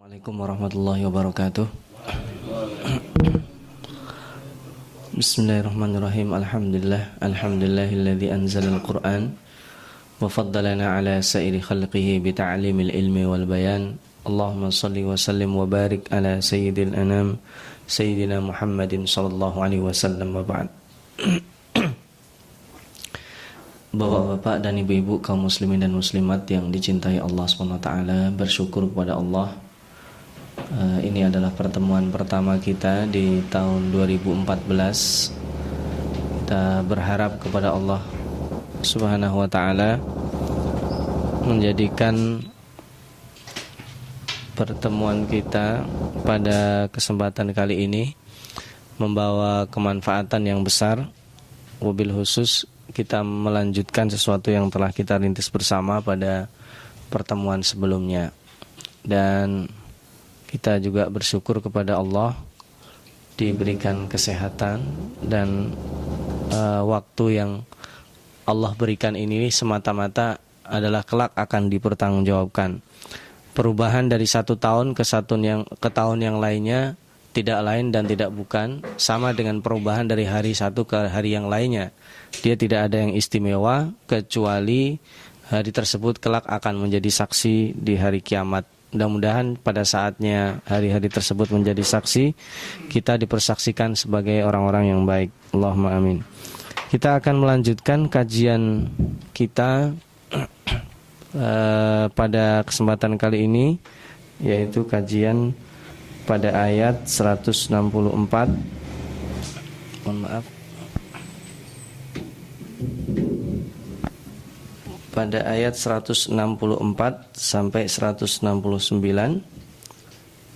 Assalamualaikum warahmatullahi wabarakatuh Bismillahirrahmanirrahim Alhamdulillah Alhamdulillahilladzi anzala al-Quran Wa faddalana ala sairi khalqihi Bita'alimil ilmi wal bayan Allahumma salli wa sallim wa barik ala sayyidil anam Sayyidina Muhammadin sallallahu alaihi wasallam wa ba'd Bapak-bapak dan ibu-ibu kaum muslimin dan muslimat yang dicintai Allah SWT Bersyukur kepada Allah Uh, ini adalah pertemuan pertama kita di tahun 2014. Kita berharap kepada Allah Subhanahu wa taala menjadikan pertemuan kita pada kesempatan kali ini membawa kemanfaatan yang besar. Mobil khusus kita melanjutkan sesuatu yang telah kita rintis bersama pada pertemuan sebelumnya. Dan kita juga bersyukur kepada Allah diberikan kesehatan dan uh, waktu yang Allah berikan ini semata-mata adalah kelak akan dipertanggungjawabkan. Perubahan dari satu tahun ke satu yang ke tahun yang lainnya tidak lain dan tidak bukan sama dengan perubahan dari hari satu ke hari yang lainnya. Dia tidak ada yang istimewa kecuali hari tersebut kelak akan menjadi saksi di hari kiamat Mudah-mudahan pada saatnya hari-hari tersebut menjadi saksi Kita dipersaksikan sebagai orang-orang yang baik. Allahumma amin. Kita akan melanjutkan kajian kita uh, Pada kesempatan kali ini Yaitu kajian pada ayat 164 Mohon maaf pada ayat 164 sampai 169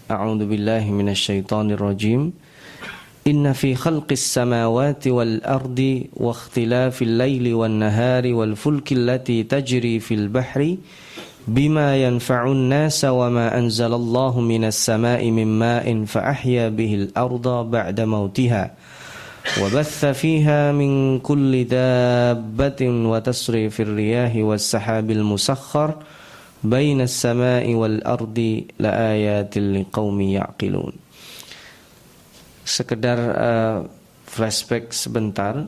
A'udzu billahi minasyaitonir rajim. Inna fi khalqis samawati wal ardi wa ikhtilafil laili wan nahari wal fulki allati tajri fil bahri bima yanfa'un nasa wa ma anzalallahu minas sama'i min ma'in fa ahya bihil arda ba'da mautiha وبث فيها من كل دابة وتصريف الرياح والسحاب المسخر بين السماء والأرض لآيات لقوم يعقلون sekedar uh, flashback sebentar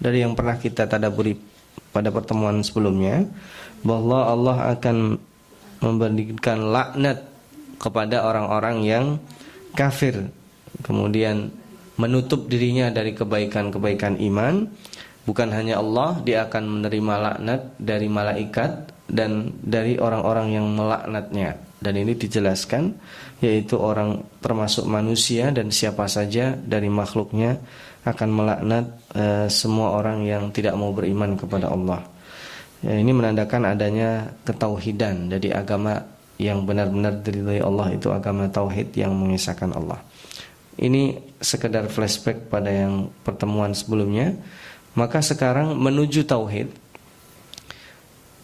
dari yang pernah kita tadaburi pada pertemuan sebelumnya bahwa Allah akan memberikan laknat kepada orang-orang yang kafir kemudian menutup dirinya dari kebaikan-kebaikan iman bukan hanya Allah dia akan menerima laknat dari malaikat dan dari orang-orang yang melaknatnya dan ini dijelaskan yaitu orang termasuk manusia dan siapa saja dari makhluknya akan melaknat e, semua orang yang tidak mau beriman kepada Allah. Ya, ini menandakan adanya ketauhidan. Jadi agama yang benar-benar diridhai Allah itu agama tauhid yang mengisahkan Allah. Ini sekedar flashback pada yang pertemuan sebelumnya. Maka sekarang menuju tauhid.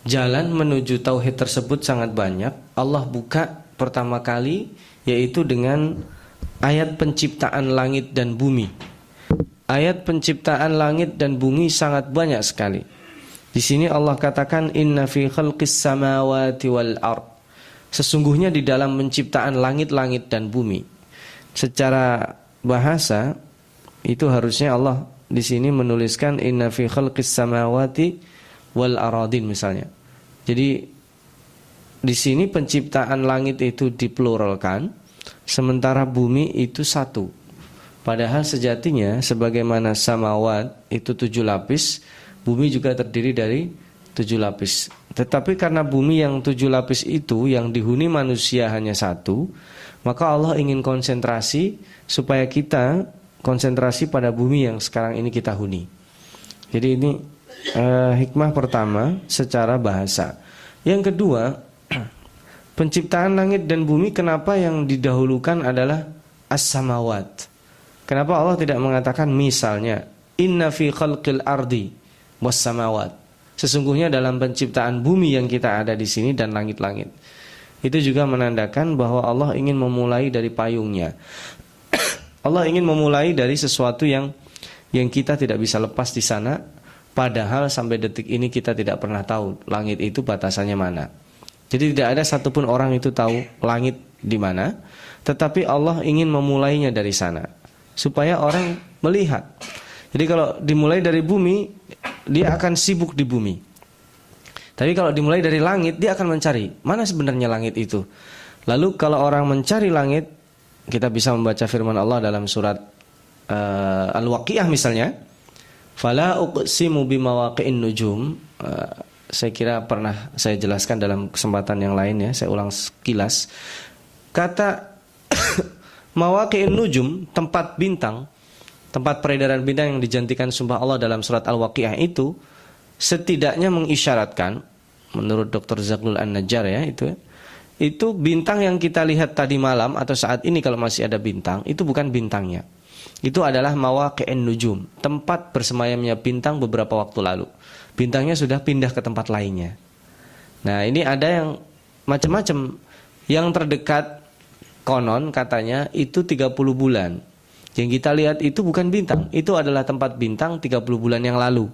Jalan menuju tauhid tersebut sangat banyak. Allah buka pertama kali yaitu dengan ayat penciptaan langit dan bumi. Ayat penciptaan langit dan bumi sangat banyak sekali. Di sini Allah katakan inna fi khalqis samawati wal ard. Sesungguhnya di dalam penciptaan langit-langit dan bumi secara bahasa itu harusnya Allah di sini menuliskan inna fi khalqis samawati wal aradin misalnya. Jadi di sini penciptaan langit itu dipluralkan sementara bumi itu satu. Padahal sejatinya sebagaimana samawat itu tujuh lapis, bumi juga terdiri dari tujuh lapis. Tetapi karena bumi yang tujuh lapis itu yang dihuni manusia hanya satu, maka Allah ingin konsentrasi supaya kita konsentrasi pada bumi yang sekarang ini kita huni. Jadi ini uh, hikmah pertama secara bahasa. Yang kedua, penciptaan langit dan bumi kenapa yang didahulukan adalah as-samawat? Kenapa Allah tidak mengatakan misalnya inna fi khalqil ardi was samawat? Sesungguhnya dalam penciptaan bumi yang kita ada di sini dan langit-langit itu juga menandakan bahwa Allah ingin memulai dari payungnya. Allah ingin memulai dari sesuatu yang yang kita tidak bisa lepas di sana, padahal sampai detik ini kita tidak pernah tahu langit itu batasannya mana. Jadi tidak ada satupun orang itu tahu langit di mana, tetapi Allah ingin memulainya dari sana supaya orang melihat. Jadi kalau dimulai dari bumi, dia akan sibuk di bumi. Tapi kalau dimulai dari langit, dia akan mencari mana sebenarnya langit itu. Lalu kalau orang mencari langit, kita bisa membaca firman Allah dalam surat uh, Al-Waqiah misalnya. Fala uqsimu bimawaqi'in nujum. Uh, saya kira pernah saya jelaskan dalam kesempatan yang lain ya, saya ulang sekilas. Kata mawaqi'in nujum, tempat bintang, tempat peredaran bintang yang dijantikan sumpah Allah dalam surat Al-Waqiah itu setidaknya mengisyaratkan menurut Dr. Zaglul An-Najjar ya itu itu bintang yang kita lihat tadi malam atau saat ini kalau masih ada bintang itu bukan bintangnya. Itu adalah mawaqi'in nujum, tempat bersemayamnya bintang beberapa waktu lalu. Bintangnya sudah pindah ke tempat lainnya. Nah, ini ada yang macam-macam. Yang terdekat konon katanya itu 30 bulan. Yang kita lihat itu bukan bintang, itu adalah tempat bintang 30 bulan yang lalu.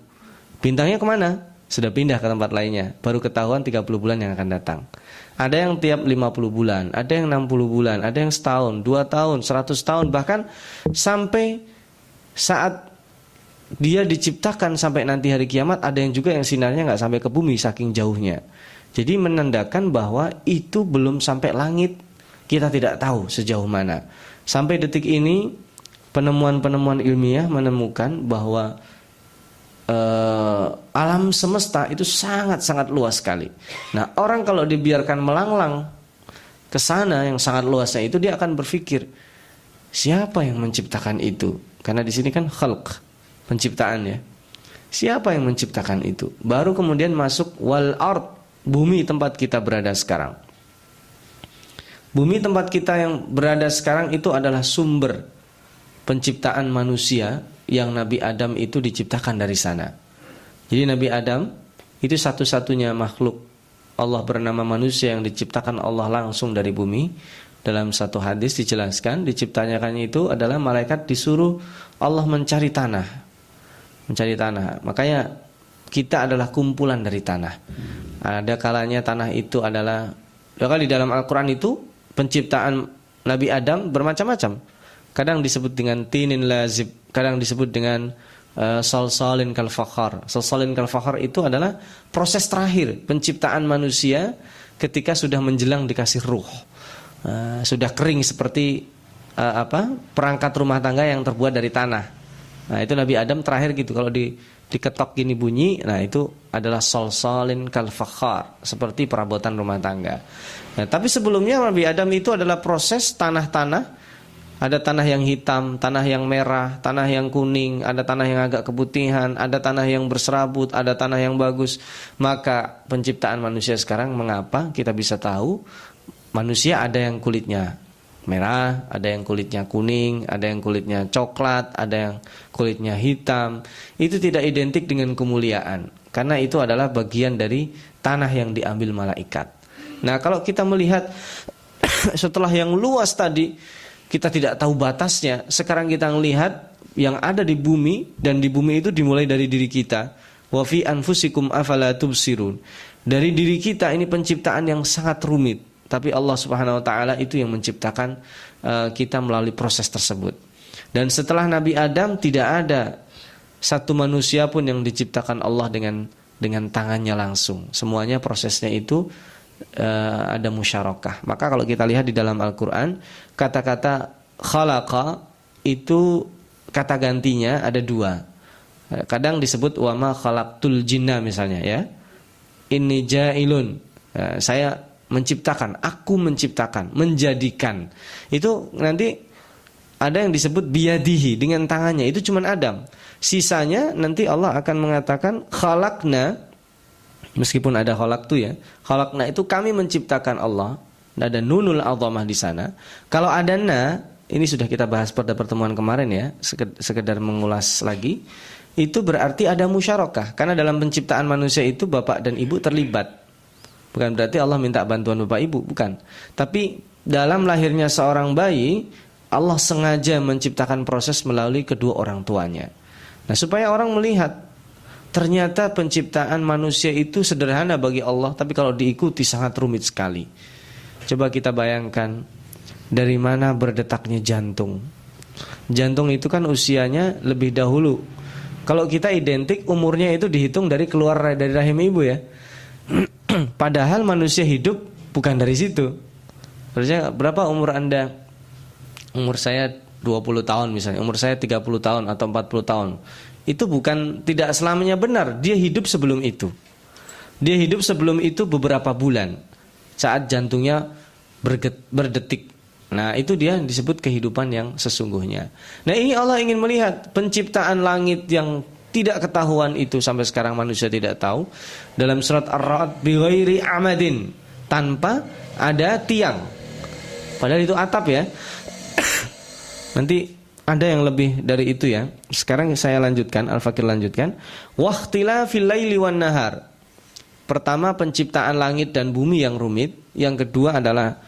Bintangnya ke mana? Sudah pindah ke tempat lainnya. Baru ketahuan 30 bulan yang akan datang. Ada yang tiap 50 bulan, ada yang 60 bulan, ada yang setahun, dua tahun, 100 tahun, bahkan sampai saat dia diciptakan sampai nanti hari kiamat ada yang juga yang sinarnya nggak sampai ke bumi saking jauhnya. Jadi menandakan bahwa itu belum sampai langit. Kita tidak tahu sejauh mana. Sampai detik ini penemuan-penemuan ilmiah menemukan bahwa uh, alam semesta itu sangat-sangat luas sekali. Nah, orang kalau dibiarkan melanglang ke sana yang sangat luasnya itu dia akan berpikir siapa yang menciptakan itu? Karena di sini kan khalq, penciptaan ya. Siapa yang menciptakan itu? Baru kemudian masuk wal ard, bumi tempat kita berada sekarang. Bumi tempat kita yang berada sekarang itu adalah sumber penciptaan manusia yang Nabi Adam itu diciptakan dari sana. Jadi Nabi Adam itu satu-satunya makhluk Allah bernama manusia yang diciptakan Allah langsung dari bumi. Dalam satu hadis dijelaskan diciptakan itu adalah malaikat disuruh Allah mencari tanah. Mencari tanah. Makanya kita adalah kumpulan dari tanah. Ada kalanya tanah itu adalah di dalam Al-Qur'an itu penciptaan Nabi Adam bermacam-macam. Kadang disebut dengan tinin lazib, kadang disebut dengan uh, salsalin kal fakhar. Salsalin kal fakhar itu adalah proses terakhir penciptaan manusia ketika sudah menjelang dikasih ruh. Uh, sudah kering seperti uh, apa? perangkat rumah tangga yang terbuat dari tanah. Nah, itu Nabi Adam terakhir gitu kalau di diketok gini bunyi, nah itu adalah salsalin kal seperti perabotan rumah tangga. Nah, tapi sebelumnya Nabi Adam itu adalah proses tanah-tanah ada tanah yang hitam, tanah yang merah, tanah yang kuning, ada tanah yang agak keputihan, ada tanah yang berserabut, ada tanah yang bagus. Maka penciptaan manusia sekarang mengapa kita bisa tahu manusia ada yang kulitnya merah, ada yang kulitnya kuning, ada yang kulitnya coklat, ada yang kulitnya hitam. Itu tidak identik dengan kemuliaan karena itu adalah bagian dari tanah yang diambil malaikat. Nah, kalau kita melihat setelah yang luas tadi kita tidak tahu batasnya. Sekarang kita melihat yang ada di bumi dan di bumi itu dimulai dari diri kita. Wa fi anfusikum afala tubsirun. Dari diri kita ini penciptaan yang sangat rumit, tapi Allah Subhanahu wa taala itu yang menciptakan uh, kita melalui proses tersebut. Dan setelah Nabi Adam tidak ada satu manusia pun yang diciptakan Allah dengan dengan tangannya langsung. Semuanya prosesnya itu uh, ada musyarakah. Maka kalau kita lihat di dalam Al-Qur'an, kata-kata khalaqa itu kata gantinya ada dua. Kadang disebut wama khalaqtul jinna misalnya ya. Ini jailun. Uh, saya menciptakan, aku menciptakan, menjadikan. Itu nanti ada yang disebut biadihi dengan tangannya itu cuma Adam. Sisanya nanti Allah akan mengatakan khalaqna Meskipun ada kholak tuh ya. Kholakna itu kami menciptakan Allah. Ada nunul azamah di sana. Kalau ada na, ini sudah kita bahas pada pertemuan kemarin ya, sekedar mengulas lagi. Itu berarti ada musyarakah. Karena dalam penciptaan manusia itu bapak dan ibu terlibat. Bukan berarti Allah minta bantuan bapak ibu, bukan. Tapi dalam lahirnya seorang bayi, Allah sengaja menciptakan proses melalui kedua orang tuanya. Nah, supaya orang melihat Ternyata penciptaan manusia itu sederhana bagi Allah, tapi kalau diikuti sangat rumit sekali. Coba kita bayangkan dari mana berdetaknya jantung. Jantung itu kan usianya lebih dahulu. Kalau kita identik umurnya itu dihitung dari keluar dari rahim ibu ya. Padahal manusia hidup bukan dari situ. Berarti berapa umur Anda? Umur saya 20 tahun misalnya, umur saya 30 tahun atau 40 tahun. Itu bukan tidak selamanya benar, dia hidup sebelum itu. Dia hidup sebelum itu beberapa bulan. Saat jantungnya berdetik. Nah, itu dia disebut kehidupan yang sesungguhnya. Nah, ini Allah ingin melihat penciptaan langit yang tidak ketahuan itu sampai sekarang manusia tidak tahu. Dalam surat Ar-Ra'd bighairi amadin, tanpa ada tiang. Padahal itu atap ya. Nanti ada yang lebih dari itu ya. Sekarang saya lanjutkan, Al-Fakir lanjutkan. Waqtilafil laili wan nahar. Pertama penciptaan langit dan bumi yang rumit, yang kedua adalah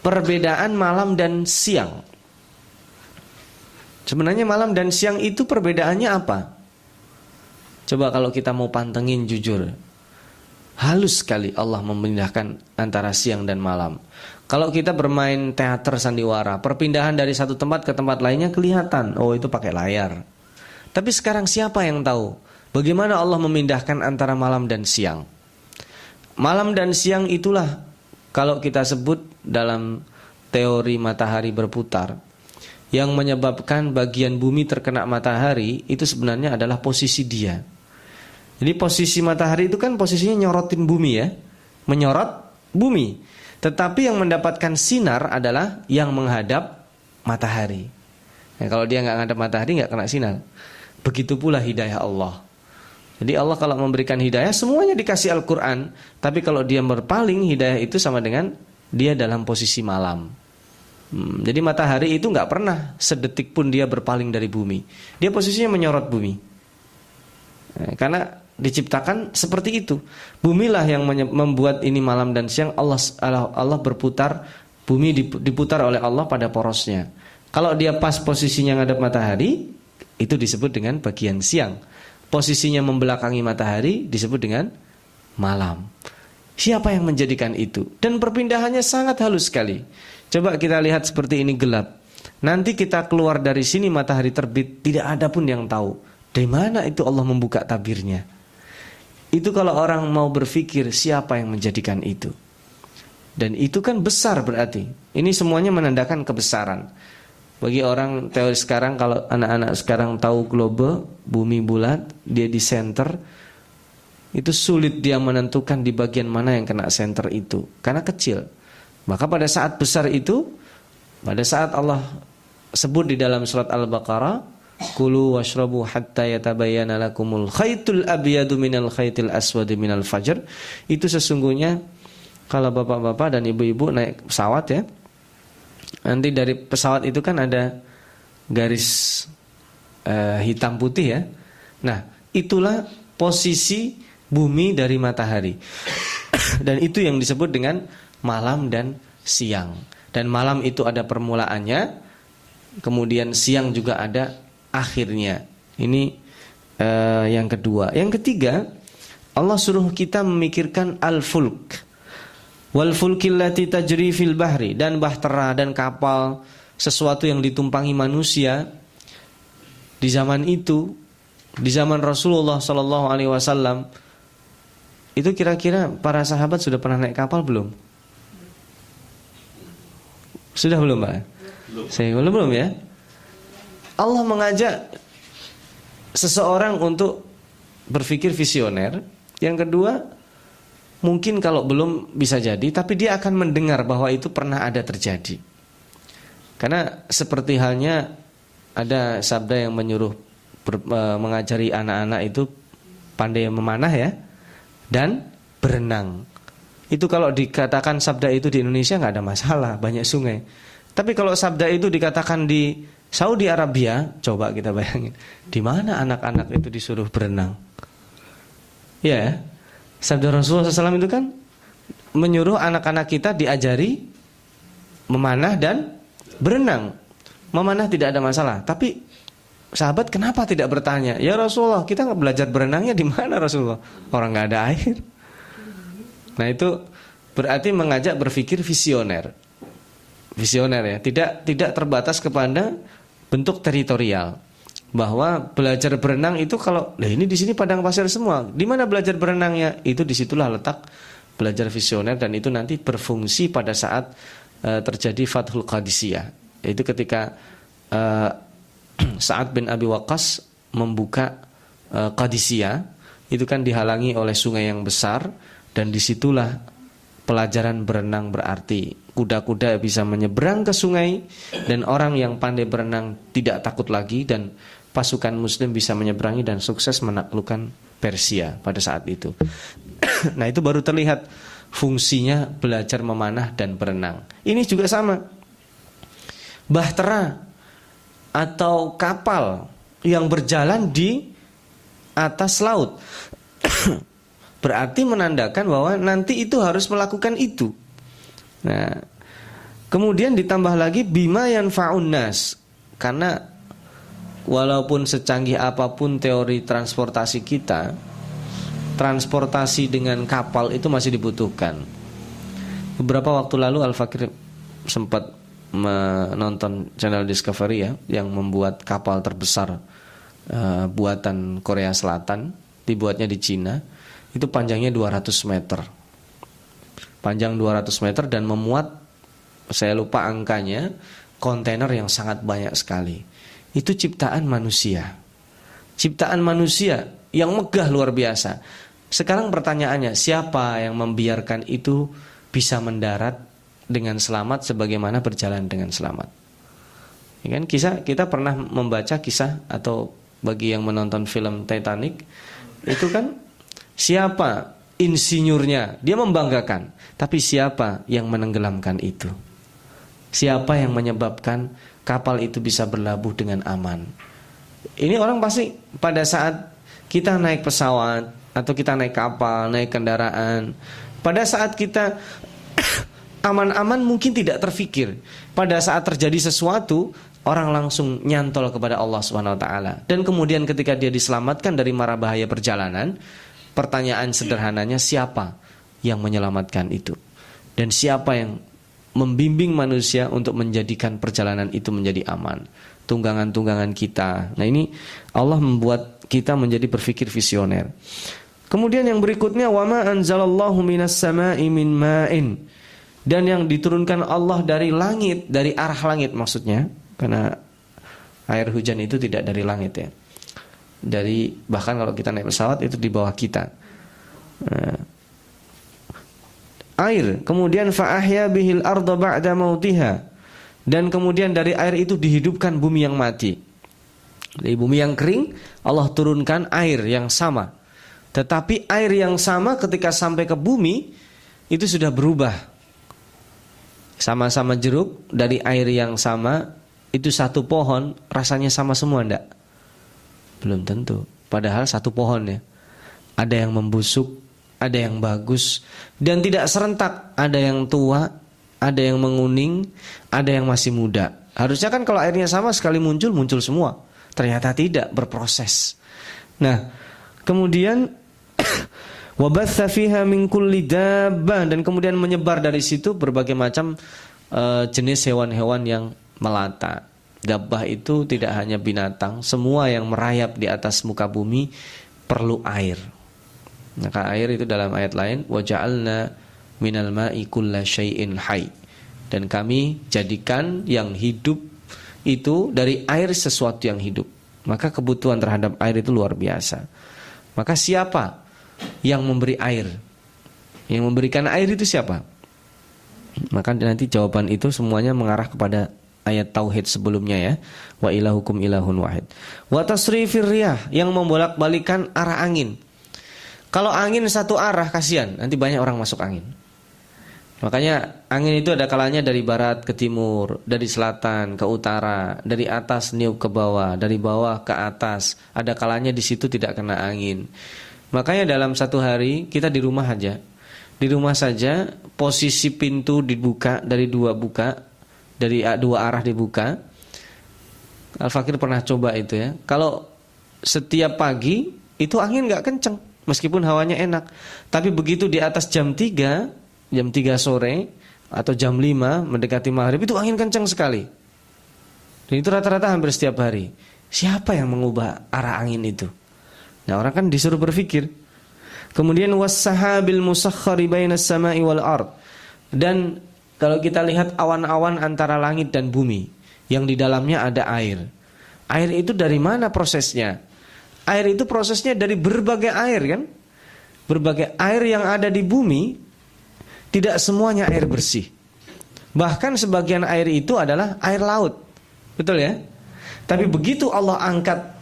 perbedaan malam dan siang. Sebenarnya malam dan siang itu perbedaannya apa? Coba kalau kita mau pantengin jujur. Halus sekali Allah memindahkan antara siang dan malam. Kalau kita bermain teater sandiwara, perpindahan dari satu tempat ke tempat lainnya kelihatan. Oh, itu pakai layar. Tapi sekarang siapa yang tahu bagaimana Allah memindahkan antara malam dan siang? Malam dan siang itulah kalau kita sebut dalam teori matahari berputar yang menyebabkan bagian bumi terkena matahari itu sebenarnya adalah posisi dia. Jadi posisi matahari itu kan posisinya nyorotin bumi ya, menyorot bumi. Tetapi yang mendapatkan sinar adalah yang menghadap matahari. Nah, kalau dia nggak menghadap matahari nggak kena sinar. Begitu pula hidayah Allah. Jadi Allah kalau memberikan hidayah semuanya dikasih Al-Quran Tapi kalau dia berpaling hidayah itu sama dengan dia dalam posisi malam hmm, Jadi matahari itu nggak pernah sedetik pun dia berpaling dari bumi Dia posisinya menyorot bumi eh, Karena diciptakan seperti itu Bumilah yang membuat ini malam dan siang Allah, Allah, Allah berputar Bumi diputar oleh Allah pada porosnya Kalau dia pas posisinya ngadap matahari Itu disebut dengan bagian siang posisinya membelakangi matahari disebut dengan malam. Siapa yang menjadikan itu? Dan perpindahannya sangat halus sekali. Coba kita lihat seperti ini gelap. Nanti kita keluar dari sini matahari terbit, tidak ada pun yang tahu. Dari mana itu Allah membuka tabirnya? Itu kalau orang mau berpikir siapa yang menjadikan itu. Dan itu kan besar berarti. Ini semuanya menandakan kebesaran. Bagi orang teori sekarang kalau anak-anak sekarang tahu globe, bumi bulat, dia di center, itu sulit dia menentukan di bagian mana yang kena center itu karena kecil. Maka pada saat besar itu, pada saat Allah sebut di dalam surat Al-Baqarah, Kulu washrabu hatta yatabayyana lakumul khaytul abyadu minal khaytil aswadi minal fajr. Itu sesungguhnya kalau bapak-bapak dan ibu-ibu naik pesawat ya, Nanti dari pesawat itu kan ada garis uh, hitam putih ya. Nah, itulah posisi bumi dari matahari. dan itu yang disebut dengan malam dan siang. Dan malam itu ada permulaannya, kemudian siang juga ada akhirnya. Ini uh, yang kedua. Yang ketiga, Allah suruh kita memikirkan al-fulk wal fulkillati tajri fil bahri dan bahtera dan kapal sesuatu yang ditumpangi manusia di zaman itu di zaman Rasulullah Shallallahu Alaihi Wasallam itu kira-kira para sahabat sudah pernah naik kapal belum? Sudah belum, Pak? Saya belum belum ya. Allah mengajak seseorang untuk berpikir visioner. Yang kedua, Mungkin kalau belum bisa jadi, tapi dia akan mendengar bahwa itu pernah ada terjadi. Karena seperti halnya ada sabda yang menyuruh ber, e, mengajari anak-anak itu pandai memanah ya dan berenang. Itu kalau dikatakan sabda itu di Indonesia nggak ada masalah, banyak sungai. Tapi kalau sabda itu dikatakan di Saudi Arabia, coba kita bayangin, di mana anak-anak itu disuruh berenang? Ya, Sabda Rasulullah SAW itu kan menyuruh anak-anak kita diajari memanah dan berenang. Memanah tidak ada masalah, tapi sahabat kenapa tidak bertanya? Ya Rasulullah, kita nggak belajar berenangnya di mana Rasulullah? Orang nggak ada air. Nah itu berarti mengajak berpikir visioner. Visioner ya, tidak tidak terbatas kepada bentuk teritorial. Bahwa belajar berenang itu kalau lah ini di sini padang pasir semua. Di mana belajar berenangnya? Itu di situlah letak belajar visioner dan itu nanti berfungsi pada saat uh, terjadi Fathul Qadisiyah. Itu ketika uh, Sa'ad bin Abi Waqqas membuka uh, Qadisiyah itu kan dihalangi oleh sungai yang besar dan di situlah pelajaran berenang berarti kuda-kuda bisa menyeberang ke sungai dan orang yang pandai berenang tidak takut lagi dan pasukan muslim bisa menyeberangi dan sukses menaklukkan Persia pada saat itu. nah, itu baru terlihat fungsinya belajar memanah dan berenang. Ini juga sama. Bahtera atau kapal yang berjalan di atas laut berarti menandakan bahwa nanti itu harus melakukan itu. Nah, kemudian ditambah lagi bima yang faunas karena walaupun secanggih apa pun teori transportasi kita, transportasi dengan kapal itu masih dibutuhkan. Beberapa waktu lalu Al Fakir sempat menonton channel Discovery ya yang membuat kapal terbesar uh, buatan Korea Selatan dibuatnya di Cina itu panjangnya 200 meter. Panjang 200 meter dan memuat saya lupa angkanya kontainer yang sangat banyak sekali. Itu ciptaan manusia. Ciptaan manusia yang megah luar biasa. Sekarang pertanyaannya, siapa yang membiarkan itu bisa mendarat dengan selamat sebagaimana berjalan dengan selamat? Ya kan kisah kita pernah membaca kisah atau bagi yang menonton film Titanic itu kan Siapa insinyurnya? Dia membanggakan. Tapi siapa yang menenggelamkan itu? Siapa yang menyebabkan kapal itu bisa berlabuh dengan aman? Ini orang pasti pada saat kita naik pesawat atau kita naik kapal, naik kendaraan, pada saat kita aman-aman mungkin tidak terfikir. Pada saat terjadi sesuatu, orang langsung nyantol kepada Allah Subhanahu wa taala. Dan kemudian ketika dia diselamatkan dari mara bahaya perjalanan, Pertanyaan sederhananya siapa yang menyelamatkan itu? Dan siapa yang membimbing manusia untuk menjadikan perjalanan itu menjadi aman? Tunggangan-tunggangan kita. Nah ini Allah membuat kita menjadi berpikir visioner. Kemudian yang berikutnya wama anzalallahu minas sama'i min ma'in. Dan yang diturunkan Allah dari langit, dari arah langit maksudnya, karena air hujan itu tidak dari langit ya dari bahkan kalau kita naik pesawat itu di bawah kita. Nah. Air, kemudian fa'ahya bihil arda ba'da mautiha. Dan kemudian dari air itu dihidupkan bumi yang mati. Dari bumi yang kering, Allah turunkan air yang sama. Tetapi air yang sama ketika sampai ke bumi itu sudah berubah. Sama-sama jeruk dari air yang sama itu satu pohon rasanya sama semua ndak? Belum tentu. Padahal satu pohon ya. Ada yang membusuk, ada yang bagus dan tidak serentak. Ada yang tua, ada yang menguning, ada yang masih muda. Harusnya kan kalau airnya sama sekali muncul muncul semua. Ternyata tidak berproses. Nah, kemudian wabatha fiha min kulli dan kemudian menyebar dari situ berbagai macam uh, jenis hewan-hewan yang melata. Dabbah itu tidak hanya binatang, semua yang merayap di atas muka bumi perlu air. Maka air itu dalam ayat lain waja'alna minal ma'i kulla syai'in hayy. Dan kami jadikan yang hidup itu dari air sesuatu yang hidup. Maka kebutuhan terhadap air itu luar biasa. Maka siapa yang memberi air? Yang memberikan air itu siapa? Maka nanti jawaban itu semuanya mengarah kepada ayat tauhid sebelumnya ya. Wa ilahukum ilahun wahid. Wa tasrifir riyah yang membolak-balikan arah angin. Kalau angin satu arah kasihan, nanti banyak orang masuk angin. Makanya angin itu ada kalanya dari barat ke timur, dari selatan ke utara, dari atas niup ke bawah, dari bawah ke atas. Ada kalanya di situ tidak kena angin. Makanya dalam satu hari kita di rumah aja. Di rumah saja posisi pintu dibuka dari dua buka dari dua arah dibuka. Al-Fakir pernah coba itu ya. Kalau setiap pagi itu angin nggak kenceng meskipun hawanya enak. Tapi begitu di atas jam 3 jam 3 sore atau jam 5 mendekati maghrib itu angin kencang sekali. Dan itu rata-rata hampir setiap hari. Siapa yang mengubah arah angin itu? Nah, orang kan disuruh berpikir. Kemudian was-sahabil musakhkhari bainas sama'i wal ard. Dan kalau kita lihat awan-awan antara langit dan bumi yang di dalamnya ada air. Air itu dari mana prosesnya? Air itu prosesnya dari berbagai air kan? Berbagai air yang ada di bumi tidak semuanya air bersih. Bahkan sebagian air itu adalah air laut. Betul ya? Tapi begitu Allah angkat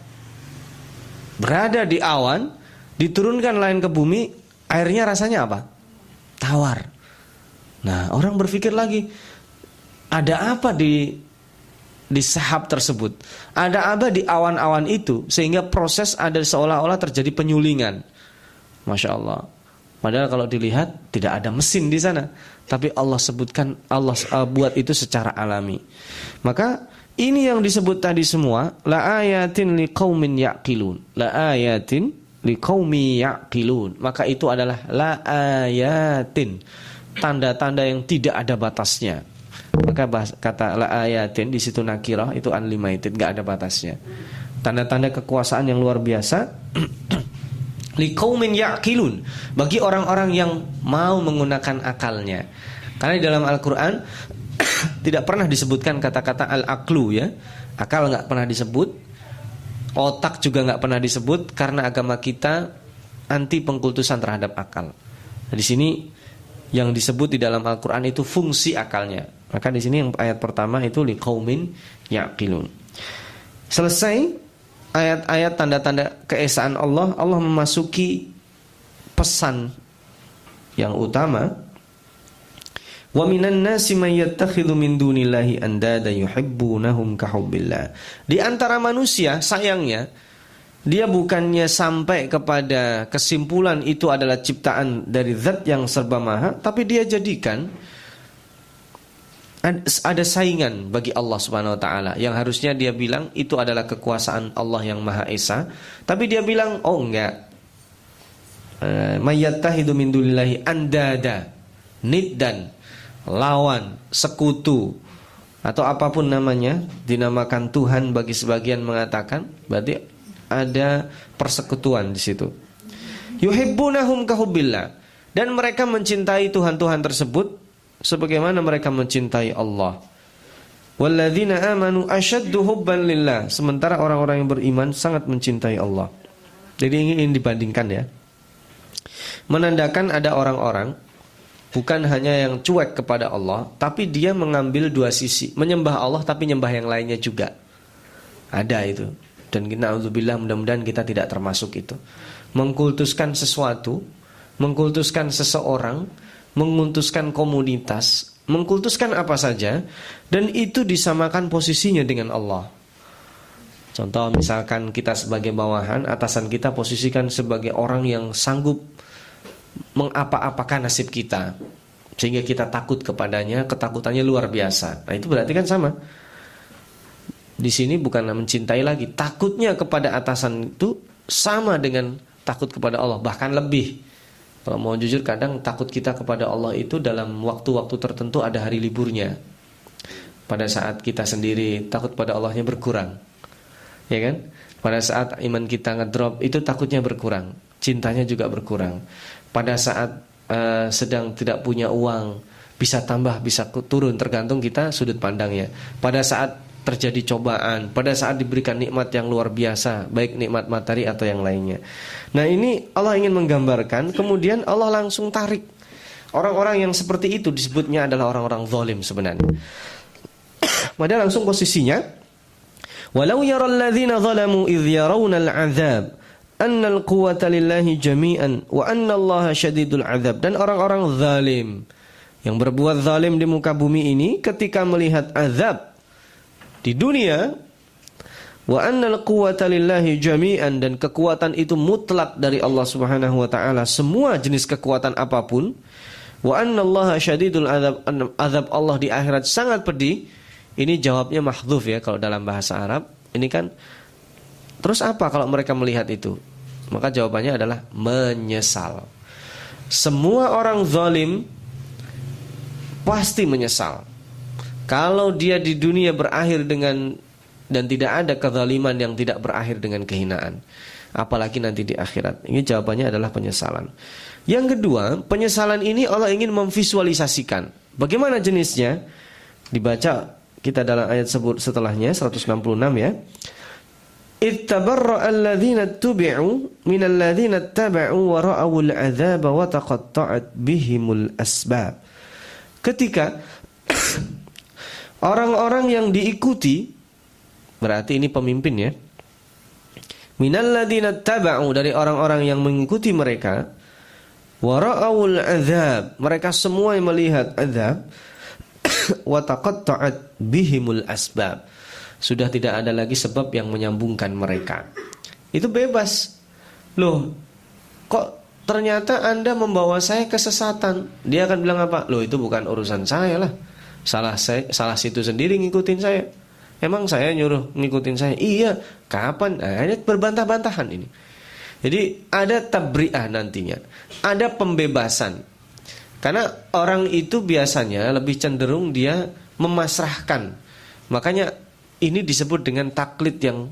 berada di awan, diturunkan lain ke bumi, airnya rasanya apa? Tawar. Nah, orang berpikir lagi, ada apa di di sahab tersebut? Ada apa di awan-awan itu sehingga proses ada seolah-olah terjadi penyulingan? Masya Allah. Padahal kalau dilihat tidak ada mesin di sana, tapi Allah sebutkan Allah uh, buat itu secara alami. Maka ini yang disebut tadi semua la ayatin liqaumin yaqilun. La ayatin liqaumi yaqilun. Maka itu adalah la ayatin. Tanda-tanda yang tidak ada batasnya. Maka bahas, kata la ayatin di situ nakirah itu unlimited, enggak ada batasnya. Tanda-tanda kekuasaan yang luar biasa liqaumin yaqilun bagi orang-orang yang mau menggunakan akalnya. Karena di dalam Al-Qur'an tidak pernah disebutkan kata-kata al-aklu ya. Akal nggak pernah disebut. Otak juga nggak pernah disebut karena agama kita anti pengkultusan terhadap akal. Nah, di sini yang disebut di dalam Al-Qur'an itu fungsi akalnya. Maka di sini yang ayat pertama itu liqaumin yaqilun. Selesai ayat-ayat tanda-tanda keesaan Allah, Allah memasuki pesan yang utama Wa minan nasi may yattakhidhu min dunillahi andada yuhibbunahum kahubbillah. Di antara manusia sayangnya dia bukannya sampai kepada kesimpulan itu adalah ciptaan dari zat yang serba maha, tapi dia jadikan ada saingan bagi Allah Subhanahu wa taala yang harusnya dia bilang itu adalah kekuasaan Allah yang Maha Esa, tapi dia bilang oh enggak. Uh, Mayyattahidu min dunillahi andada niddan lawan, sekutu atau apa pun namanya dinamakan Tuhan bagi sebagian mengatakan berarti ada persekutuan di situ. Yuhibbunahum kahubbillah dan mereka mencintai Tuhan-Tuhan tersebut sebagaimana mereka mencintai Allah. Walladzina amanu asyaddu hubban lillah. Sementara orang-orang yang beriman sangat mencintai Allah. Jadi ini dibandingkan ya. Menandakan ada orang-orang bukan hanya yang cuek kepada Allah, tapi dia mengambil dua sisi, menyembah Allah tapi nyembah yang lainnya juga. Ada itu. Dan kita alhamdulillah mudah-mudahan kita tidak termasuk itu. Mengkultuskan sesuatu, mengkultuskan seseorang, mengkultuskan komunitas, mengkultuskan apa saja dan itu disamakan posisinya dengan Allah. Contoh misalkan kita sebagai bawahan, atasan kita posisikan sebagai orang yang sanggup mengapa-apakan nasib kita sehingga kita takut kepadanya, ketakutannya luar biasa. Nah, itu berarti kan sama. Di sini bukan mencintai lagi, takutnya kepada atasan itu sama dengan takut kepada Allah, bahkan lebih. Kalau mau jujur kadang takut kita kepada Allah itu dalam waktu-waktu tertentu ada hari liburnya. Pada saat kita sendiri takut pada Allahnya berkurang. Ya kan? Pada saat iman kita ngedrop itu takutnya berkurang, cintanya juga berkurang pada saat uh, sedang tidak punya uang bisa tambah bisa turun tergantung kita sudut pandangnya pada saat terjadi cobaan pada saat diberikan nikmat yang luar biasa baik nikmat materi atau yang lainnya. Nah ini Allah ingin menggambarkan kemudian Allah langsung tarik. Orang-orang yang seperti itu disebutnya adalah orang-orang zalim sebenarnya. Padahal langsung posisinya walau yaral ladzina zalamu idh yarawna al-'adzab annal quwwata lillahi jami'an wa anna Allah syadidul azab dan orang-orang zalim yang berbuat zalim di muka bumi ini ketika melihat azab di dunia wa annal quwwata lillahi jami'an dan kekuatan itu mutlak dari Allah Subhanahu wa taala semua jenis kekuatan apa pun wa anna Allah syadidul azab azab Allah di akhirat sangat pedih ini jawabnya mahdzuf ya kalau dalam bahasa Arab ini kan Terus apa kalau mereka melihat itu? Maka jawabannya adalah menyesal. Semua orang zalim pasti menyesal. Kalau dia di dunia berakhir dengan dan tidak ada kezaliman yang tidak berakhir dengan kehinaan. Apalagi nanti di akhirat. Ini jawabannya adalah penyesalan. Yang kedua, penyesalan ini Allah ingin memvisualisasikan. Bagaimana jenisnya? Dibaca kita dalam ayat sebut setelahnya 166 ya. Ittabarra tubi'u min taba'u wa ra'awul wa taqatta'at bihimul asbab. Ketika orang-orang yang diikuti berarti ini pemimpin ya. Minalladina taba'u dari orang-orang yang mengikuti mereka wara'awul azab mereka semua yang melihat azab wa taqatta'at bihimul asbab. Sudah tidak ada lagi sebab yang menyambungkan mereka. Itu bebas. Loh kok ternyata anda membawa saya kesesatan dia akan bilang apa? Loh itu bukan urusan saya lah salah saya salah situ sendiri ngikutin saya Emang saya nyuruh ngikutin saya? Iya. Kapan? Nah, ini berbantah-bantahan ini. Jadi ada tabriah nantinya. Ada pembebasan. Karena orang itu biasanya lebih cenderung dia memasrahkan. Makanya ini disebut dengan taklid yang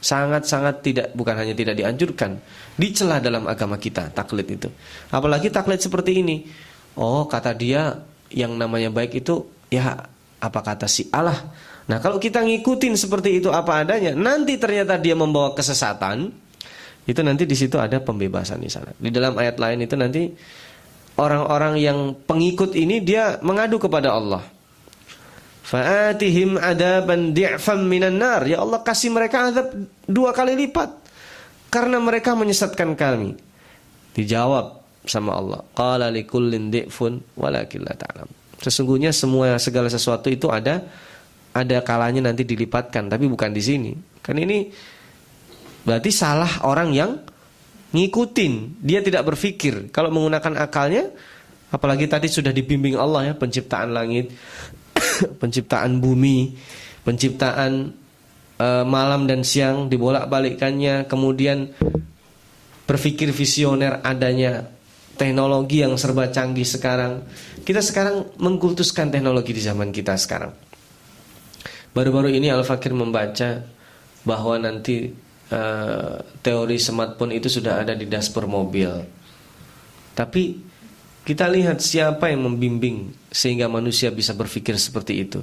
sangat-sangat tidak bukan hanya tidak dianjurkan, dicela dalam agama kita taklid itu. Apalagi taklid seperti ini. Oh, kata dia yang namanya baik itu ya apa kata si Allah Nah kalau kita ngikutin seperti itu apa adanya, nanti ternyata dia membawa kesesatan, itu nanti di situ ada pembebasan di sana. Di dalam ayat lain itu nanti orang-orang yang pengikut ini dia mengadu kepada Allah. Fa'atihim adaban di'fam minan nar. Ya Allah kasih mereka azab dua kali lipat karena mereka menyesatkan kami. Dijawab sama Allah. Qala likullin di'fun walakin la ta'lam. Sesungguhnya semua segala sesuatu itu ada ada kalanya nanti dilipatkan, tapi bukan di sini. Kan ini berarti salah orang yang ngikutin, dia tidak berpikir. Kalau menggunakan akalnya, apalagi tadi sudah dibimbing Allah ya, penciptaan langit, penciptaan bumi, penciptaan uh, malam dan siang dibolak-balikkannya, kemudian berpikir visioner adanya teknologi yang serba canggih sekarang. Kita sekarang mengkultuskan teknologi di zaman kita sekarang. Baru-baru ini Al-Fakir membaca bahwa nanti uh, teori smartphone itu sudah ada di dashboard mobil. Tapi kita lihat siapa yang membimbing sehingga manusia bisa berpikir seperti itu.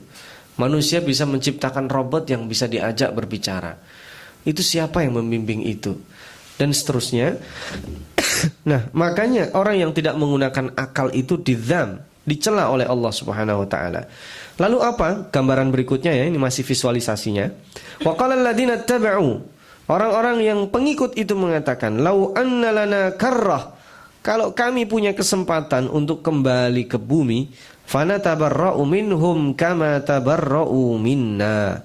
Manusia bisa menciptakan robot yang bisa diajak berbicara. Itu siapa yang membimbing itu? Dan seterusnya. nah, makanya orang yang tidak menggunakan akal itu dizam, dicela oleh Allah Subhanahu wa taala. Lalu apa gambaran berikutnya ya? Ini masih visualisasinya. Wa taba'u Orang-orang yang pengikut itu mengatakan, "Lau anna lana karrah." Kalau kami punya kesempatan untuk kembali ke bumi, fana tabarra'u minhum kama tabarra'u minna.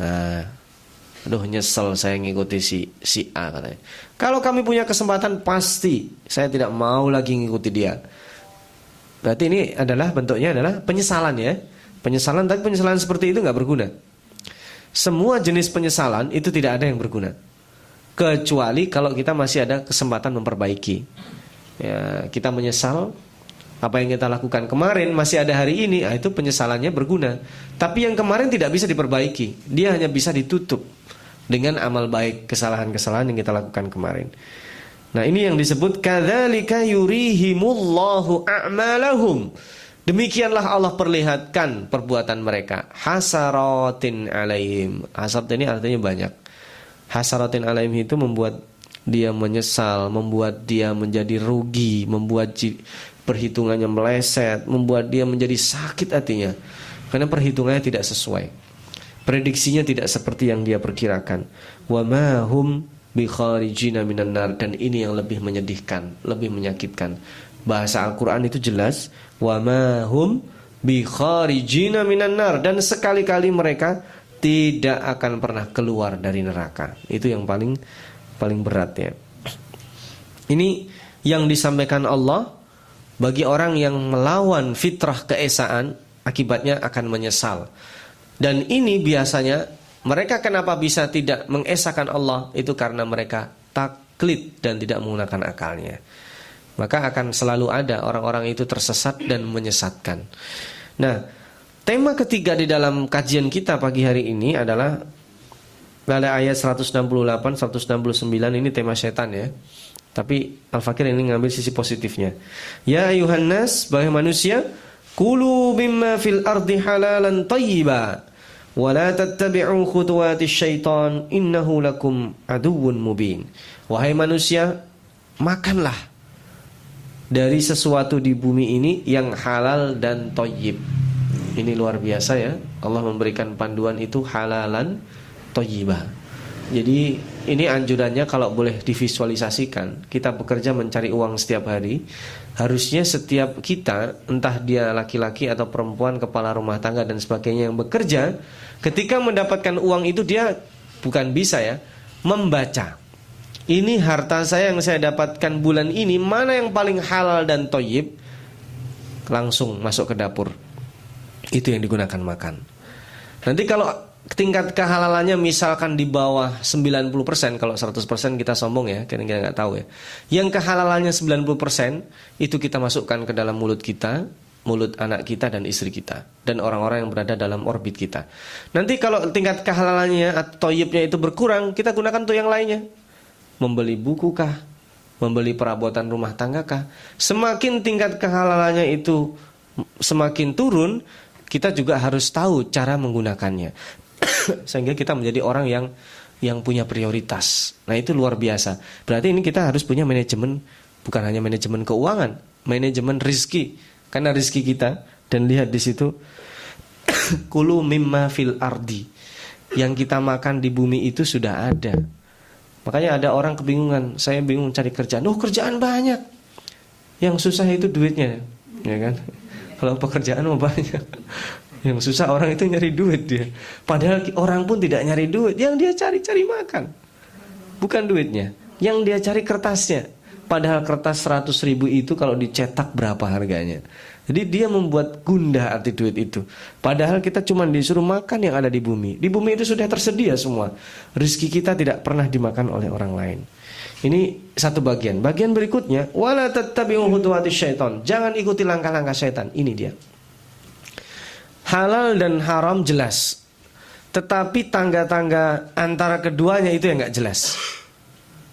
Nah, aduh nyesel saya ngikuti si si A katanya. Kalau kami punya kesempatan pasti saya tidak mau lagi ngikuti dia. Berarti ini adalah bentuknya adalah penyesalan ya. Penyesalan tapi penyesalan seperti itu nggak berguna. Semua jenis penyesalan itu tidak ada yang berguna. Kecuali kalau kita masih ada kesempatan memperbaiki. Ya, kita menyesal apa yang kita lakukan kemarin masih ada hari ini, nah itu penyesalannya berguna. Tapi yang kemarin tidak bisa diperbaiki, dia hanya bisa ditutup dengan amal baik kesalahan-kesalahan yang kita lakukan kemarin. Nah, ini yang disebut kadzalika yurihimullahu a'malahum. Demikianlah Allah perlihatkan perbuatan mereka. Hasaratin alaihim. Hasrat ini artinya banyak. Hasaratin alaihim itu membuat dia menyesal, membuat dia menjadi rugi, membuat perhitungannya meleset, membuat dia menjadi sakit hatinya. Karena perhitungannya tidak sesuai. Prediksinya tidak seperti yang dia perkirakan. Wa ma hum minan nar dan ini yang lebih menyedihkan, lebih menyakitkan bahasa Al-Qur'an itu jelas wa ma hum minan nar dan sekali-kali mereka tidak akan pernah keluar dari neraka. Itu yang paling paling berat ya. Ini yang disampaikan Allah bagi orang yang melawan fitrah keesaan akibatnya akan menyesal. Dan ini biasanya mereka kenapa bisa tidak mengesahkan Allah itu karena mereka taklid dan tidak menggunakan akalnya maka akan selalu ada orang-orang itu tersesat dan menyesatkan. Nah, tema ketiga di dalam kajian kita pagi hari ini adalah pada ayat 168 169 ini tema setan ya. Tapi Al-Fakir ini ngambil sisi positifnya. Ya ayuhan nas, manusia, kulu mimma fil ardi halalan tayyiba la tattabi'u khutuwatis syaitan innahu lakum aduwwun mubin. Wahai manusia, makanlah dari sesuatu di bumi ini yang halal dan toyib. Ini luar biasa ya. Allah memberikan panduan itu halalan toyibah. Jadi ini anjurannya kalau boleh divisualisasikan. Kita bekerja mencari uang setiap hari. Harusnya setiap kita Entah dia laki-laki atau perempuan Kepala rumah tangga dan sebagainya yang bekerja Ketika mendapatkan uang itu dia Bukan bisa ya Membaca. Ini harta saya yang saya dapatkan bulan ini mana yang paling halal dan toyib? Langsung masuk ke dapur. Itu yang digunakan makan. Nanti kalau tingkat kehalalannya misalkan di bawah 90% kalau 100% kita sombong ya kita nggak tahu ya yang kehalalannya 90% itu kita masukkan ke dalam mulut kita mulut anak kita dan istri kita dan orang-orang yang berada dalam orbit kita. Nanti kalau tingkat kehalalannya atau toyibnya itu berkurang, kita gunakan untuk yang lainnya membeli buku kah, membeli perabotan rumah tangga kah. Semakin tingkat kehalalannya itu semakin turun, kita juga harus tahu cara menggunakannya. Sehingga kita menjadi orang yang yang punya prioritas. Nah, itu luar biasa. Berarti ini kita harus punya manajemen bukan hanya manajemen keuangan, manajemen rizki. Karena rizki kita dan lihat di situ kulu mimma fil ardi. Yang kita makan di bumi itu sudah ada. Makanya ada orang kebingungan, saya bingung cari kerjaan. Oh, kerjaan banyak. Yang susah itu duitnya, ya kan? Kalau pekerjaan mau banyak. Yang susah orang itu nyari duit dia. Padahal orang pun tidak nyari duit, yang dia cari cari makan. Bukan duitnya, yang dia cari kertasnya. Padahal kertas 100 ribu itu kalau dicetak berapa harganya? Jadi dia membuat gundah arti duit itu. Padahal kita cuma disuruh makan yang ada di bumi. Di bumi itu sudah tersedia semua. Rizki kita tidak pernah dimakan oleh orang lain. Ini satu bagian. Bagian berikutnya, wala tattabi'u syaitan. Jangan ikuti langkah-langkah syaitan. Ini dia. Halal dan haram jelas. Tetapi tangga-tangga antara keduanya itu yang nggak jelas.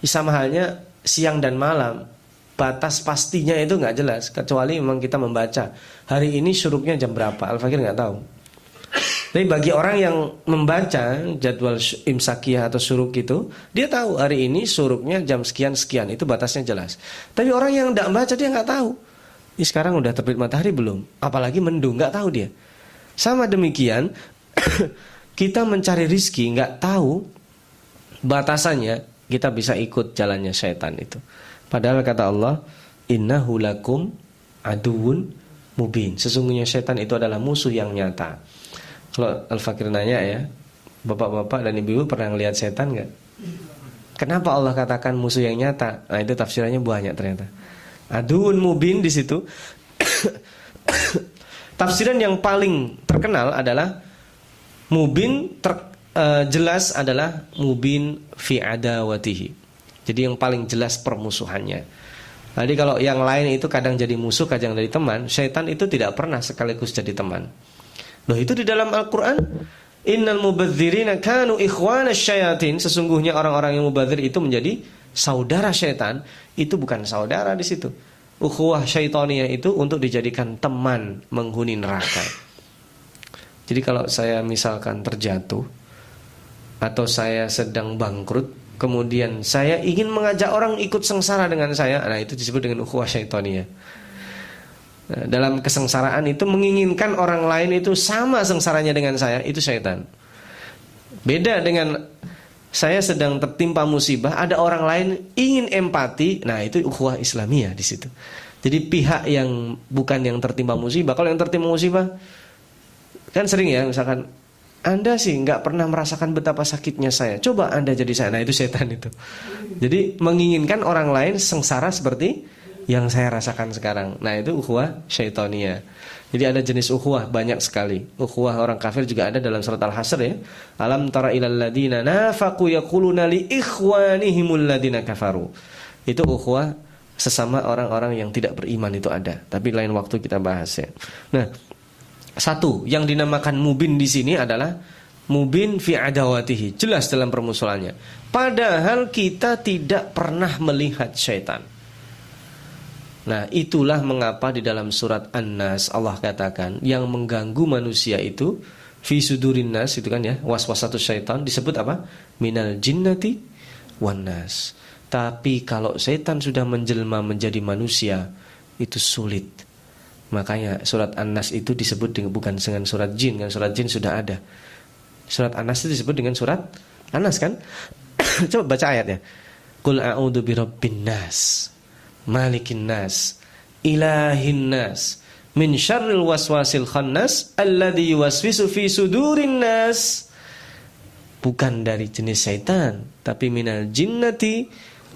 Sama halnya siang dan malam batas pastinya itu nggak jelas kecuali memang kita membaca hari ini suruknya jam berapa Al Fakir nggak tahu. Tapi bagi orang yang membaca jadwal imsakiyah atau suruk itu, dia tahu hari ini suruknya jam sekian sekian itu batasnya jelas. Tapi orang yang tidak membaca dia nggak tahu. Ini sekarang udah terbit matahari belum? Apalagi mendung nggak tahu dia. Sama demikian kita mencari rizki nggak tahu batasannya kita bisa ikut jalannya setan itu. Padahal kata Allah, innahu lakum aduun mubin. Sesungguhnya setan itu adalah musuh yang nyata. Kalau Al-Fakir nanya ya, Bapak-bapak dan ibu-ibu pernah ngelihat setan nggak? Kenapa Allah katakan musuh yang nyata? Nah, itu tafsirannya banyak ternyata. Aduun mubin di situ. Tafsiran yang paling terkenal adalah mubin ter, uh, jelas adalah mubin fi adawatihi. Jadi yang paling jelas permusuhannya. Jadi kalau yang lain itu kadang jadi musuh, kadang jadi teman, syaitan itu tidak pernah sekaligus jadi teman. Loh itu di dalam Al-Qur'an Innal mubadzirina kanu ikhwana syayatin Sesungguhnya orang-orang yang mubadzir itu menjadi saudara syaitan Itu bukan saudara di situ Ukhuwah syaitaniyah itu untuk dijadikan teman menghuni neraka Jadi kalau saya misalkan terjatuh Atau saya sedang bangkrut kemudian saya ingin mengajak orang ikut sengsara dengan saya, nah itu disebut dengan ukhuwah syaitonia. Nah, dalam kesengsaraan itu menginginkan orang lain itu sama sengsaranya dengan saya, itu syaitan. Beda dengan saya sedang tertimpa musibah, ada orang lain ingin empati, nah itu ukhuwah Islamiyah di situ. Jadi pihak yang bukan yang tertimpa musibah, kalau yang tertimpa musibah kan sering ya misalkan anda sih nggak pernah merasakan betapa sakitnya saya. Coba Anda jadi saya. Nah itu setan itu. Jadi menginginkan orang lain sengsara seperti yang saya rasakan sekarang. Nah itu ukhuwah syaitonia. Jadi ada jenis ukhuwah banyak sekali. Ukhuwah orang kafir juga ada dalam surat Al-Hasr ya. Alam tara ilal ladina nafaqu yaquluna li ikhwanihimul ladina kafaru. Itu ukhuwah sesama orang-orang yang tidak beriman itu ada. Tapi lain waktu kita bahas ya. Nah, Satu, yang dinamakan mubin di sini adalah mubin fi adawatihi, jelas dalam permusuhannya. Padahal kita tidak pernah melihat syaitan. Nah, itulah mengapa di dalam surat An-Nas Allah katakan yang mengganggu manusia itu fi nas itu kan ya, waswasatus syaitan disebut apa? Minal jinnati wan nas. Tapi kalau setan sudah menjelma menjadi manusia, itu sulit. Makanya surat An-Nas itu disebut dengan bukan dengan surat jin, kan surat jin sudah ada. Surat An-Nas itu disebut dengan surat An-Nas kan? Coba baca ayatnya. Qul a'udzu birabbin nas, malikin nas, ilahin nas, min syarril waswasil khannas alladzi yuwaswisu fi sudurin nas. Bukan dari jenis syaitan, tapi minal jinnati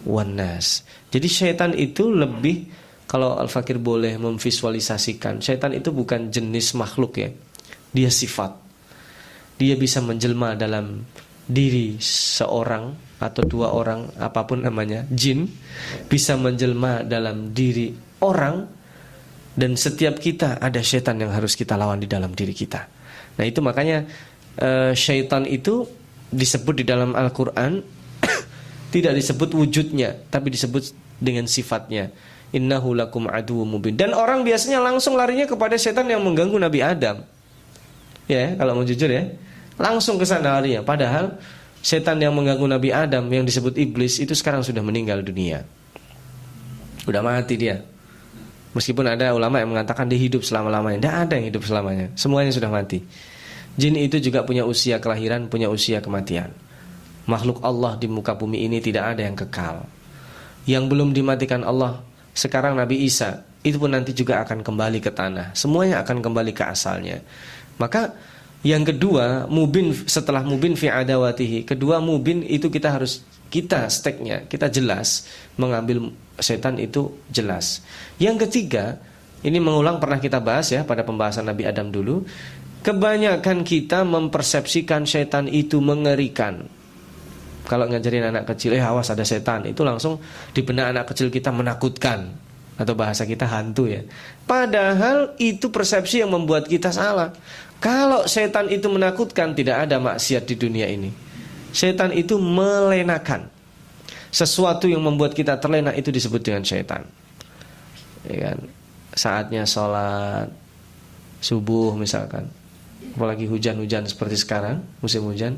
wanas. Jadi syaitan itu lebih kalau Al-Fakir boleh memvisualisasikan, syaitan itu bukan jenis makhluk ya. Dia sifat. Dia bisa menjelma dalam diri seorang atau dua orang apa pun namanya, jin bisa menjelma dalam diri orang dan setiap kita ada syaitan yang harus kita lawan di dalam diri kita. Nah, itu makanya uh, syaitan itu disebut di dalam Al-Qur'an tidak disebut wujudnya, tapi disebut dengan sifatnya. Innahu lakum adu mubin. Dan orang biasanya langsung larinya kepada setan yang mengganggu Nabi Adam. Ya, kalau mau jujur ya. Langsung ke sana larinya. Padahal setan yang mengganggu Nabi Adam yang disebut iblis itu sekarang sudah meninggal dunia. Sudah mati dia. Meskipun ada ulama yang mengatakan dia hidup selama-lamanya. Tidak ada yang hidup selamanya. Semuanya sudah mati. Jin itu juga punya usia kelahiran, punya usia kematian makhluk Allah di muka bumi ini tidak ada yang kekal. Yang belum dimatikan Allah sekarang Nabi Isa itu pun nanti juga akan kembali ke tanah. Semuanya akan kembali ke asalnya. Maka yang kedua, mubin setelah mubin fi adawatihi. Kedua mubin itu kita harus kita steknya, kita jelas mengambil setan itu jelas. Yang ketiga, ini mengulang pernah kita bahas ya pada pembahasan Nabi Adam dulu. Kebanyakan kita mempersepsikan setan itu mengerikan. Kalau ngajarin anak kecil, eh awas ada setan, itu langsung di benak anak kecil kita menakutkan atau bahasa kita hantu ya. Padahal itu persepsi yang membuat kita salah. Kalau setan itu menakutkan, tidak ada maksiat di dunia ini. Setan itu melenakan. Sesuatu yang membuat kita terlena itu disebut dengan setan. Ya kan? Saatnya sholat subuh misalkan, apalagi hujan-hujan seperti sekarang, musim hujan,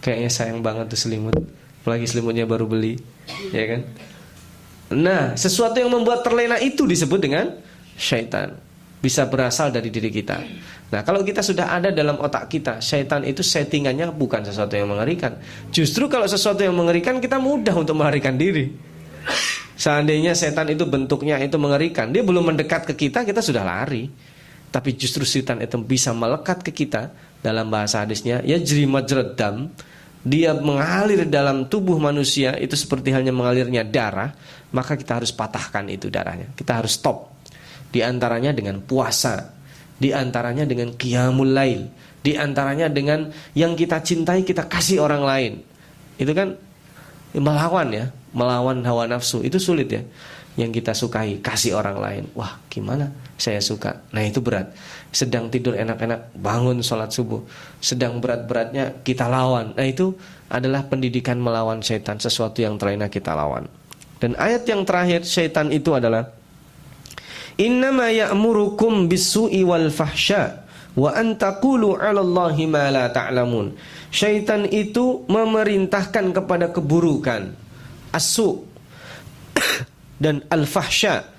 Kayaknya sayang banget tuh selimut Apalagi selimutnya baru beli Ya kan Nah sesuatu yang membuat terlena itu disebut dengan syaitan Bisa berasal dari diri kita Nah kalau kita sudah ada dalam otak kita Syaitan itu settingannya bukan sesuatu yang mengerikan Justru kalau sesuatu yang mengerikan Kita mudah untuk melarikan diri Seandainya setan itu bentuknya itu mengerikan Dia belum mendekat ke kita Kita sudah lari Tapi justru setan itu bisa melekat ke kita Dalam bahasa hadisnya Ya jri majradam dia mengalir dalam tubuh manusia itu seperti halnya mengalirnya darah, maka kita harus patahkan itu darahnya. Kita harus stop. Di antaranya dengan puasa, di antaranya dengan qiyamul lail, di antaranya dengan yang kita cintai kita kasih orang lain. Itu kan melawan ya, melawan hawa nafsu itu sulit ya. Yang kita sukai kasih orang lain. Wah, gimana? Saya suka. Nah, itu berat sedang tidur enak-enak bangun sholat subuh sedang berat-beratnya kita lawan nah itu adalah pendidikan melawan setan sesuatu yang terlena kita lawan dan ayat yang terakhir setan itu adalah innama ya'murukum bisu'i wal fahsya wa an taqulu 'ala Allahi ma la ta'lamun syaitan itu memerintahkan kepada keburukan asu dan al-fahsya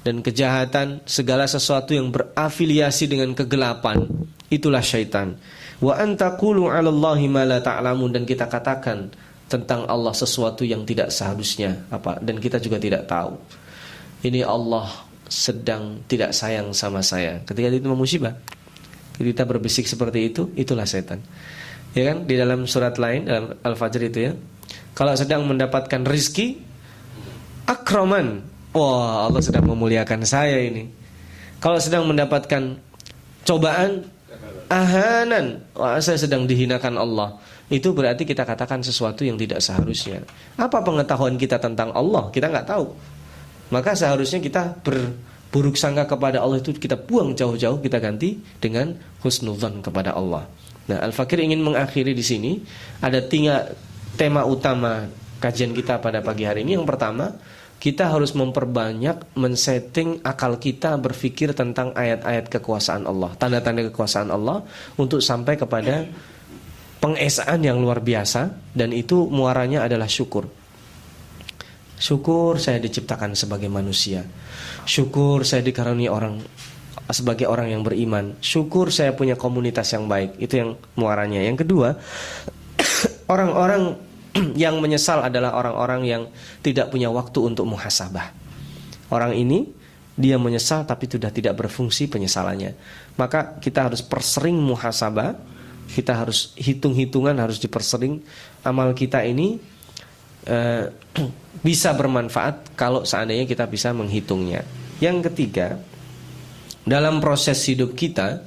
dan kejahatan, segala sesuatu yang berafiliasi dengan kegelapan, itulah syaitan. Wa antaqulu 'alallahi ma la ta'lamun dan kita katakan tentang Allah sesuatu yang tidak seharusnya apa dan kita juga tidak tahu. Ini Allah sedang tidak sayang sama saya. Ketika itu musibah, kita berbisik seperti itu, itulah setan. Ya kan? Di dalam surat lain dalam Al-Fajr itu ya. Kalau sedang mendapatkan rizki akraman Wah Allah sedang memuliakan saya ini Kalau sedang mendapatkan cobaan Ahanan Wah saya sedang dihinakan Allah Itu berarti kita katakan sesuatu yang tidak seharusnya Apa pengetahuan kita tentang Allah Kita nggak tahu Maka seharusnya kita ber, buruk sangka kepada Allah itu kita buang jauh-jauh, kita ganti dengan husnudzon kepada Allah. Nah, Al-Fakir ingin mengakhiri di sini ada tiga tema utama kajian kita pada pagi hari ini. Yang pertama, kita harus memperbanyak men-setting akal kita berpikir tentang ayat-ayat kekuasaan Allah, tanda-tanda kekuasaan Allah untuk sampai kepada pengesaan yang luar biasa dan itu muaranya adalah syukur. Syukur saya diciptakan sebagai manusia. Syukur saya dikaruniai orang sebagai orang yang beriman. Syukur saya punya komunitas yang baik. Itu yang muaranya. Yang kedua, orang-orang yang menyesal adalah orang-orang yang tidak punya waktu untuk muhasabah. Orang ini dia menyesal tapi sudah tidak berfungsi penyesalannya. Maka kita harus persering muhasabah, kita harus hitung-hitungan harus dipersering amal kita ini Eh, bisa bermanfaat kalau seandainya kita bisa menghitungnya. Yang ketiga, dalam proses hidup kita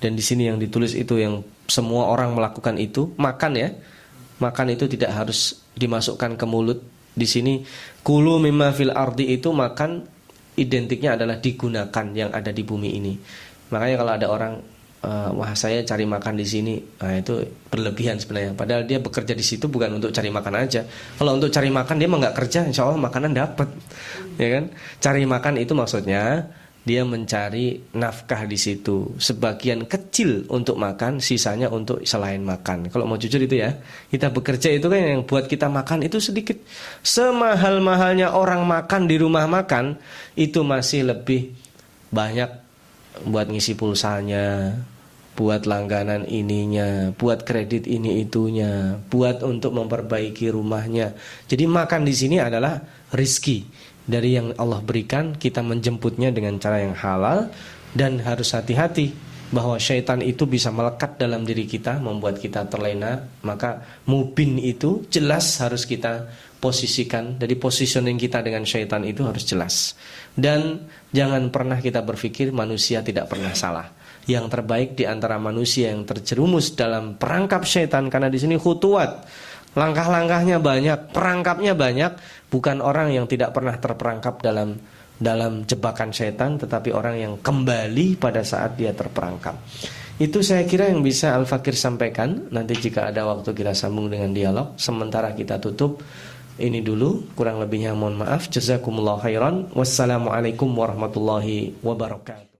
dan di sini yang ditulis itu yang semua orang melakukan itu, makan ya. Makan itu tidak harus dimasukkan ke mulut. Di sini kulu mimma fil ardi itu makan identiknya adalah digunakan yang ada di bumi ini. Makanya kalau ada orang uh, wah saya cari makan di sini. Nah, itu berlebihan sebenarnya. Padahal dia bekerja di situ bukan untuk cari makan aja. Kalau untuk cari makan dia nggak kerja. Insya Allah makanan dapat. Ya kan? Cari makan itu maksudnya dia mencari nafkah di situ. Sebagian kecil untuk makan sisanya untuk selain makan. Kalau mau jujur itu ya kita bekerja itu kan yang buat kita makan itu sedikit. Semahal mahalnya orang makan di rumah makan itu masih lebih banyak buat ngisi pulsanya, buat langganan ininya, buat kredit ini itunya, buat untuk memperbaiki rumahnya. Jadi makan di sini adalah rizki dari yang Allah berikan, kita menjemputnya dengan cara yang halal dan harus hati-hati bahwa syaitan itu bisa melekat dalam diri kita, membuat kita terlena. Maka mubin itu jelas harus kita posisikan Jadi positioning kita dengan syaitan itu harus jelas. Dan jangan pernah kita berpikir manusia tidak pernah salah. Yang terbaik di antara manusia yang terjerumus dalam perangkap syaitan Karena di sini khutuat. Langkah-langkahnya banyak, perangkapnya banyak Bukan orang yang tidak pernah terperangkap dalam dalam jebakan syaitan Tetapi orang yang kembali pada saat dia terperangkap. Itu saya kira yang bisa Al-Fakir sampaikan. Nanti jika ada waktu kita sambung dengan dialog. Sementara kita tutup ini dulu kurang lebihnya mohon maaf. Jazakumullah khairan. Wassalamualaikum warahmatullahi wabarakatuh